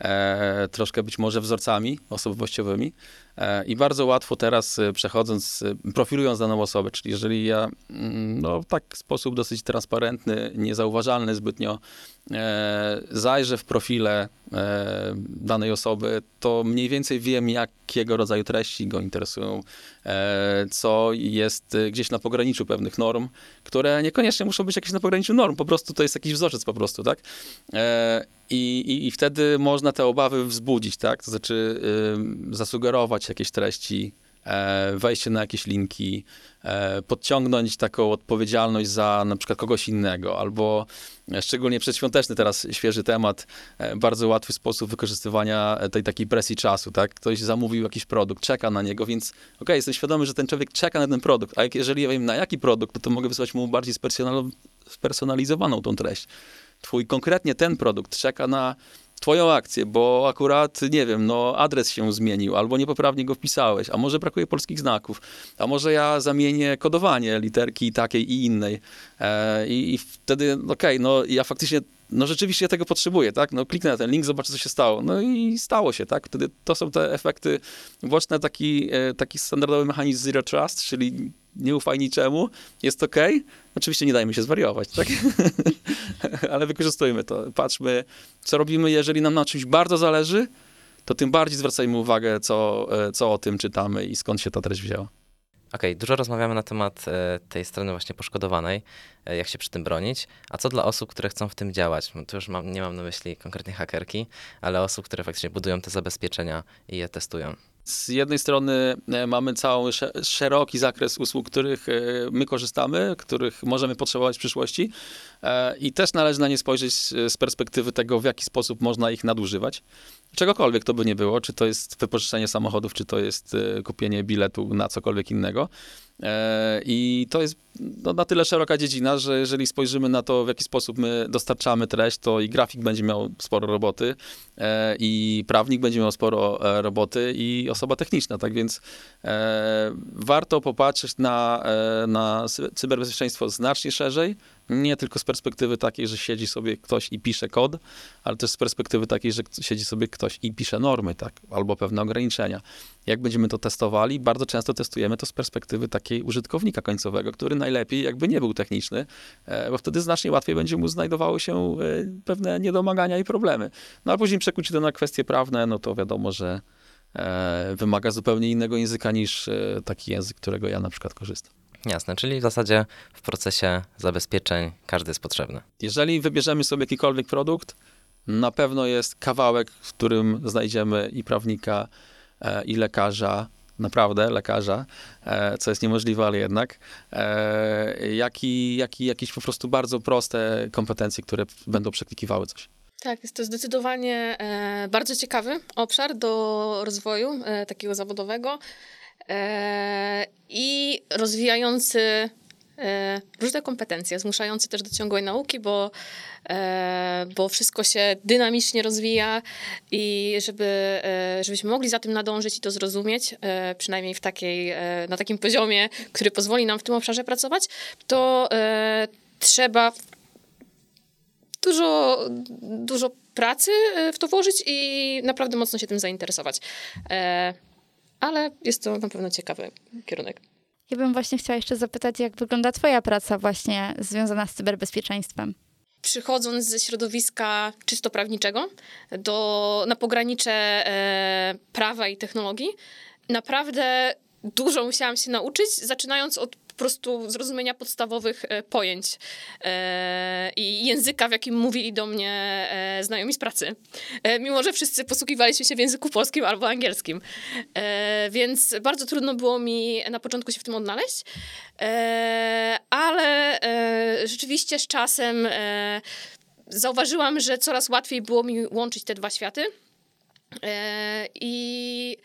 e, troszkę być może wzorcami osobowościowymi. E, I bardzo łatwo teraz e, przechodząc, e, profilując daną osobę, czyli jeżeli ja mm, no, w taki sposób dosyć transparentny, niezauważalny zbytnio zajrzę w profile danej osoby, to mniej więcej wiem, jakiego rodzaju treści go interesują, co jest gdzieś na pograniczu pewnych norm, które niekoniecznie muszą być jakieś na pograniczu norm, po prostu to jest jakiś wzorzec po prostu, tak? I, i, I wtedy można te obawy wzbudzić, tak? To znaczy zasugerować jakieś treści, e, wejście na jakieś linki, e, podciągnąć taką odpowiedzialność za na przykład kogoś innego, albo e, szczególnie przedświąteczny teraz świeży temat, e, bardzo łatwy sposób wykorzystywania tej takiej presji czasu, tak? Ktoś zamówił jakiś produkt, czeka na niego, więc okej, okay, jestem świadomy, że ten człowiek czeka na ten produkt, a jeżeli ja wiem na jaki produkt, to, to mogę wysłać mu bardziej spersonalizowaną tą treść twój konkretnie ten produkt czeka na twoją akcję, bo akurat, nie wiem, no adres się zmienił, albo niepoprawnie go wpisałeś, a może brakuje polskich znaków, a może ja zamienię kodowanie literki takiej i innej. E, i, I wtedy, okej, okay, no ja faktycznie no rzeczywiście tego potrzebuję, tak? No kliknę na ten link, zobaczę, co się stało. No i stało się, tak? Wtedy to są te efekty boczne, taki, e, taki standardowy mechanizm Zero Trust, czyli nie ufaj niczemu, jest ok. Oczywiście nie dajmy się zwariować, tak? Ale wykorzystujmy to. Patrzmy, co robimy, jeżeli nam na czymś bardzo zależy, to tym bardziej zwracajmy uwagę, co, e, co o tym czytamy i skąd się ta treść wzięła. Okej, okay, dużo rozmawiamy na temat e, tej strony właśnie poszkodowanej, e, jak się przy tym bronić. A co dla osób, które chcą w tym działać? Tu już mam, nie mam na myśli konkretnie hakerki, ale osób, które faktycznie budują te zabezpieczenia i je testują. Z jednej strony e, mamy cały szeroki zakres usług, których e, my korzystamy, których możemy potrzebować w przyszłości e, i też należy na nie spojrzeć z perspektywy tego, w jaki sposób można ich nadużywać. Czegokolwiek to by nie było, czy to jest wypożyczenie samochodów, czy to jest kupienie biletu na cokolwiek innego. E, I to jest no, na tyle szeroka dziedzina, że jeżeli spojrzymy na to, w jaki sposób my dostarczamy treść, to i grafik będzie miał sporo roboty, e, i prawnik będzie miał sporo e, roboty, i osoba techniczna. Tak więc warto popatrzeć na, na cyberbezpieczeństwo znacznie szerzej, nie tylko z perspektywy takiej, że siedzi sobie ktoś i pisze kod, ale też z perspektywy takiej, że siedzi sobie ktoś i pisze normy, tak, albo pewne ograniczenia. Jak będziemy to testowali, bardzo często testujemy to z perspektywy takiej użytkownika końcowego, który najlepiej jakby nie był techniczny, e, bo wtedy znacznie łatwiej będzie mu znajdowały się e, pewne niedomagania i problemy. No a później przekuć to na kwestie prawne, no to wiadomo, że e, wymaga zupełnie innego języka niż taki język, którego ja na przykład korzystam. Jasne, czyli w zasadzie w procesie zabezpieczeń każdy jest potrzebny. Jeżeli wybierzemy sobie jakikolwiek produkt, na pewno jest kawałek, w którym znajdziemy i prawnika, e, i lekarza, naprawdę lekarza, e, co jest niemożliwe, ale jednak, e, jak i, jak i jakieś po prostu bardzo proste kompetencje, które będą przeklikiwały coś. Tak, jest to zdecydowanie bardzo ciekawy obszar do rozwoju takiego zawodowego. E, i rozwijający e, różne kompetencje, zmuszający też do ciągłej nauki, bo, e, bo wszystko się dynamicznie rozwija i żeby, żebyśmy mogli za tym nadążyć i to zrozumieć, przynajmniej w takiej, na takim poziomie, który pozwoli nam w tym obszarze pracować, to trzeba dużo, dużo pracy w to włożyć i naprawdę mocno się tym zainteresować ale jest to na pewno ciekawy kierunek. Ja bym właśnie chciała jeszcze zapytać, jak wygląda Twoja praca właśnie związana z cyberbezpieczeństwem? Przychodząc ze środowiska czysto prawniczego do, na pogranicze e, prawa i technologii, naprawdę dużo musiałam się nauczyć, zaczynając od prostu zrozumienia podstawowych e, pojęć e, i języka, w jakim mówili do mnie e, znajomi z pracy. Mimo, że wszyscy posługiwaliśmy się w języku polskim albo angielskim. Więc bardzo trudno było mi na początku się w tym odnaleźć, ale rzeczywiście z czasem zauważyłam, że coraz łatwiej było mi łączyć te dwa światy. I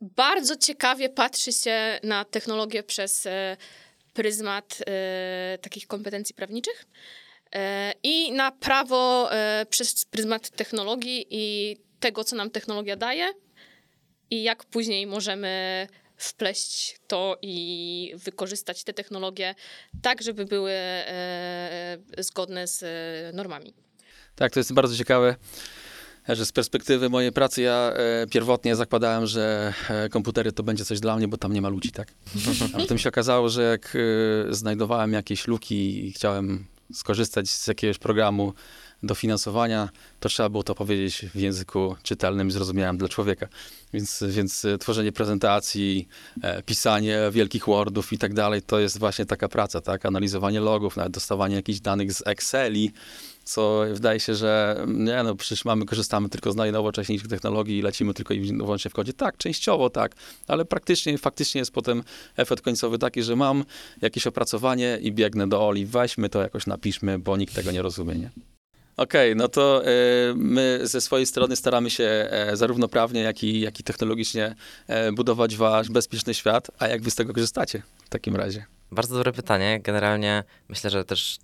bardzo ciekawie patrzy się na technologię przez e, pryzmat e, takich kompetencji prawniczych e, i na prawo przez pryzmat technologii i tego, co nam technologia daje i jak później możemy wpleść to i wykorzystać te technologie tak, żeby były zgodne z normami. Tak, to jest bardzo ciekawe że z perspektywy mojej pracy ja e, pierwotnie zakładałem, że e, komputery to będzie coś dla mnie, bo tam nie ma ludzi, tak? A potem się okazało, że jak e, znajdowałem jakieś luki i chciałem skorzystać z jakiegoś programu dofinansowania, to trzeba było to powiedzieć w języku czytelnym i zrozumiałym dla człowieka. Więc, więc tworzenie prezentacji, pisanie wielkich Wordów i tak dalej, to jest właśnie taka praca, tak? Analizowanie logów, nawet dostawanie jakichś danych z Exceli, co wydaje się, że nie, no przecież mamy, korzystamy tylko z najnowocześniejszych technologii i lecimy tylko i wyłącznie w kodzie. Tak, częściowo tak, ale praktycznie, faktycznie jest potem efekt końcowy taki, że mam jakieś opracowanie i biegnę do Oli, weźmy to jakoś napiszmy, bo nikt tego nie rozumie, nie? Okej, okay, no to y, my ze swojej strony staramy się y, zarówno prawnie, jak i, jak i technologicznie y, budować wasz bezpieczny świat, a jak wy z tego korzystacie w takim razie? Bardzo dobre pytanie. Generalnie myślę, że też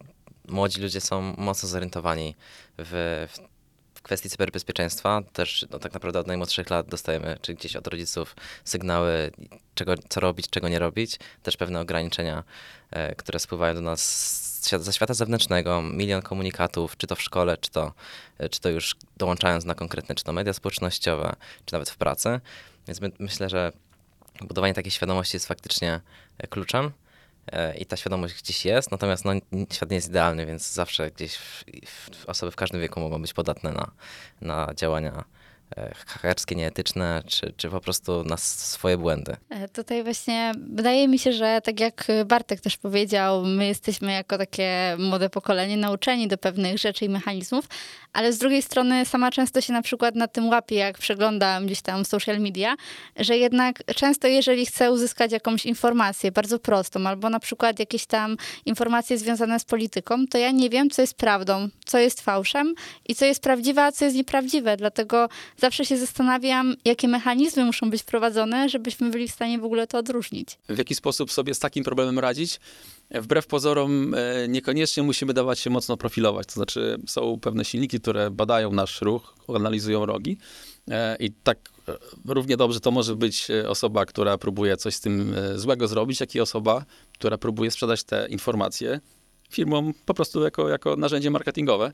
młodzi ludzie są mocno zorientowani w, w w kwestii cyberbezpieczeństwa też no, tak naprawdę od najmłodszych lat dostajemy, czy gdzieś od rodziców sygnały, czego, co robić, czego nie robić. Też pewne ograniczenia, e, które spływają do nas ze świata zewnętrznego, milion komunikatów, czy to w szkole, czy to, e, czy to już dołączając na konkretne, czy to media społecznościowe, czy nawet w pracy. Więc my, myślę, że budowanie takiej świadomości jest faktycznie kluczem. E, i ta świadomość gdzieś jest, natomiast no, świat nie jest idealny, więc zawsze gdzieś w, w, osoby w każdym wieku mogą być podatne na, na działania E, hakerskie, nieetyczne, czy, czy po prostu na swoje błędy. E, tutaj właśnie wydaje mi się, że tak jak Bartek też powiedział, my jesteśmy jako takie młode pokolenie nauczeni do pewnych rzeczy i mechanizmów, ale z drugiej strony sama często się na przykład na tym łapię, jak przeglądam gdzieś tam social media, że jednak często jeżeli chcę uzyskać jakąś informację bardzo prostą, albo na przykład jakieś tam informacje związane z polityką, to ja nie wiem, co jest prawdą, co jest fałszem i co jest prawdziwe, a co jest nieprawdziwe. Dlatego zawsze się zastanawiam, jakie mechanizmy muszą być wprowadzone, żebyśmy byli w stanie w ogóle to odróżnić. W jaki sposób sobie z takim problemem radzić? Wbrew pozorom e, niekoniecznie musimy dawać się mocno profilować. To znaczy są pewne silniki, które badają nasz ruch, analizują rogi e, i tak e, równie dobrze to może być osoba, która próbuje coś z tym złego zrobić, jak i osoba, która próbuje sprzedać te informacje firmom po prostu jako, jako narzędzie marketingowe.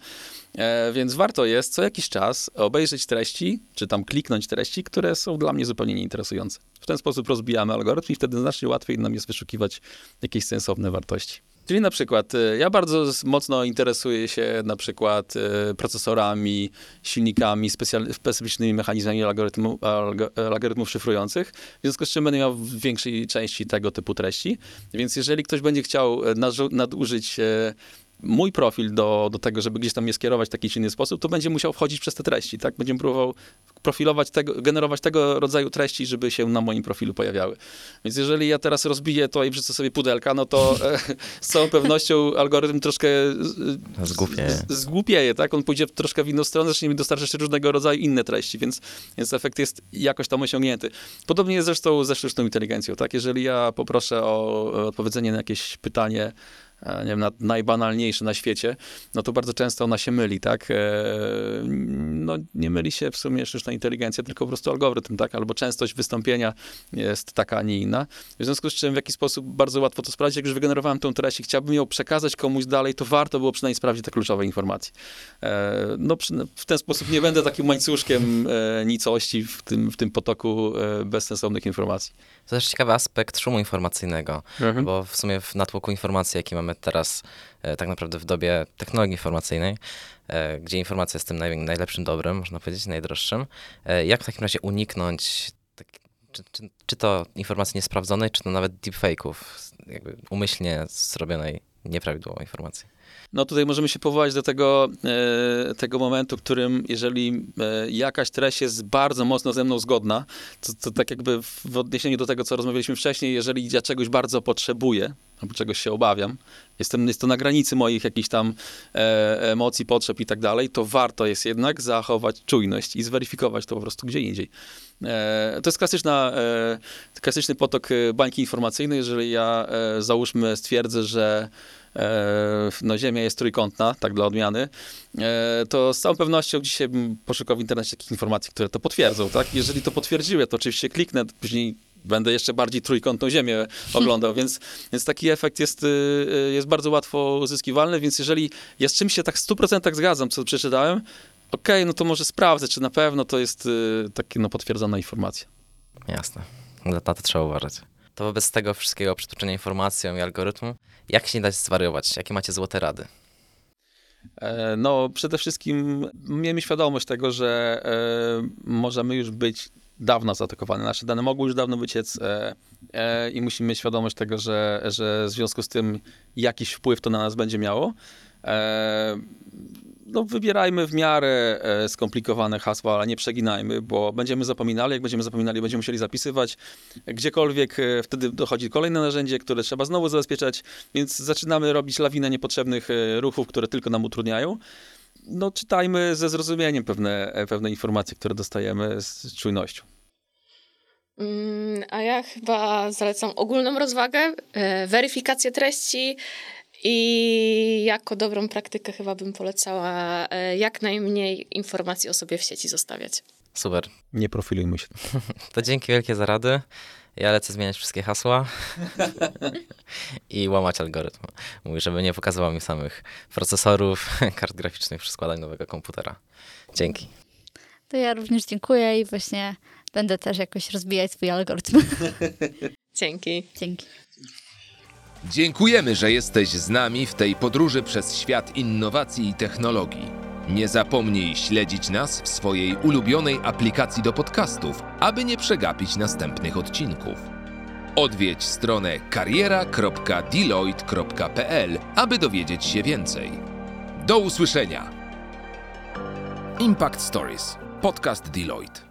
E, więc warto jest co jakiś czas obejrzeć treści, czy tam kliknąć treści, które są dla mnie zupełnie nieinteresujące. W ten sposób rozbijamy algorytm i wtedy znacznie łatwiej nam jest wyszukiwać jakieś sensowne wartości. Czyli na przykład e, ja bardzo mocno interesuję się na przykład e, procesorami, silnikami, specyficznymi mechanizmami algorytmu, algorytmów szyfrujących, w związku z czym będę miał w większej części tego typu treści. Więc jeżeli ktoś będzie chciał e, nadużyć mój profil do, do tego, żeby gdzieś tam je skierować w taki czy inny sposób, to będzie musiał wchodzić przez te treści, tak? Będzie próbował profilować tego, generować tego rodzaju treści, żeby się na moim profilu pojawiały. Więc jeżeli ja teraz rozbiję to i wrzucę sobie pudelka, no to e, z całą pewnością algorytm troszkę zgłupieje. zgłupieje, tak? On pójdzie troszkę w inną stronę, zacznie mi dostarczać różnego rodzaju inne treści, więc, więc efekt jest jakoś tam osiągnięty. Podobnie jest zresztą ze sztuczną inteligencją, tak? Jeżeli ja poproszę o odpowiedzenie na jakieś pytanie, nie wiem, na, najbanalniejszy na świecie, no to bardzo często ona się myli, tak? E, no nie myli się w sumie sztuczna inteligencja, tylko po prostu algorytm, tak? Albo częstość wystąpienia jest taka, a nie inna. W związku z czym w jakiś sposób bardzo łatwo to sprawdzić. Jak już wygenerowałem tą treść i chciałbym ją przekazać komuś dalej, to warto było przynajmniej sprawdzić te kluczowe informacje. E, no w ten sposób nie będę takim łańcuszkiem nicości w tym, w tym potoku bezsensownych informacji. To też ciekawy aspekt szumu informacyjnego, mhm. bo w sumie w natłoku informacji, jaki mamy teraz e, tak naprawdę w dobie technologii informacyjnej, e, gdzie informacja jest tym naj, najlepszym dobrem, można powiedzieć, najdroższym, e, jak w takim razie uniknąć tak, czy, czy, czy, to informacji niesprawdzonej, czy to nawet deepfake'ów, jakby umyślnie zrobionej nieprawidłową informacji? No tutaj możemy się powołać do tego, tego momentu, w którym jeżeli jakaś treść jest bardzo mocno ze mną zgodna, to, to tak jakby w odniesieniu do tego, co rozmawialiśmy wcześniej, jeżeli ja czegoś bardzo potrzebuję, albo czegoś się obawiam, jestem, jest to na granicy moich jakichś tam e, emocji, potrzeb i tak dalej, to warto jest jednak zachować czujność i zweryfikować to po prostu gdzie indziej. E, to jest klasyczna, e, klasyczny potok e, bańki informacyjnej, jeżeli ja załóżmy stwierdzę, że E, no, Ziemia jest trójkątna, tak dla odmiany, e, to z całą pewnością dzisiaj bym poszukał w internecie takich informacji, które to potwierdzą, tak? Jeżeli to potwierdziły, to oczywiście kliknę, później będę jeszcze bardziej trójkątną ziemię oglądał, więc, więc taki efekt jest, y, y, jest bardzo łatwo uzyskiwalny, więc jeżeli ja z czymś się tak w 100% zgadzam, co przeczytałem, okej, okay, no to może sprawdzę, czy na pewno to jest y, taka no, potwierdzona informacja. Jasne. Na to trzeba uważać to wobec tego wszystkiego przytłoczenia informacją i algorytmu, jak się nie dać zwariować? Jakie macie złote rady? E, no, przede wszystkim miejmy świadomość tego, że e, możemy już być dawno zaatakowane. Nasze dane mogły już dawno wyciec e, e, i musimy mieć świadomość tego, że, że w związku z tym jakiś wpływ to na nas będzie miało. E, no, wybierajmy w miarę e, skomplikowane hasła, ale nie przeginajmy, bo będziemy zapominali. Jak będziemy zapominali, będziemy musieli zapisywać. Gdziekolwiek e, wtedy dochodzi kolejne narzędzie, które trzeba znowu zabezpieczać, więc zaczynamy robić lawinę niepotrzebnych e, ruchów, które tylko nam utrudniają. No, czytajmy ze zrozumieniem pewne, pewne informacje, które dostajemy z czujnością. Mm, a ja chyba zalecam ogólną rozwagę, weryfikację treści I jako dobrą praktykę chyba bym polecała e, jak najmniej informacji o sobie w sieci zostawiać. Super. Nie profilujmy się. To dzięki wielkie za rady. Ja lecę zmieniać wszystkie hasła i łamać algorytm. Mówi, żeby nie pokazywał mi samych procesorów, kart graficznych przy składaniu nowego komputera. Dzięki. To ja również dziękuję i właśnie będę też jakoś rozbijać swój algorytm. Dzięki. Dzięki. Dziękujemy, że jesteś z nami w tej podróży przez świat innowacji i technologii. Nie zapomnij śledzić nas w swojej ulubionej aplikacji do podcastów, aby nie przegapić następnych odcinków. Odwiedź stronę kariera.deloitte.pl, aby dowiedzieć się więcej. Do usłyszenia! Impact Stories. Podcast Deloitte.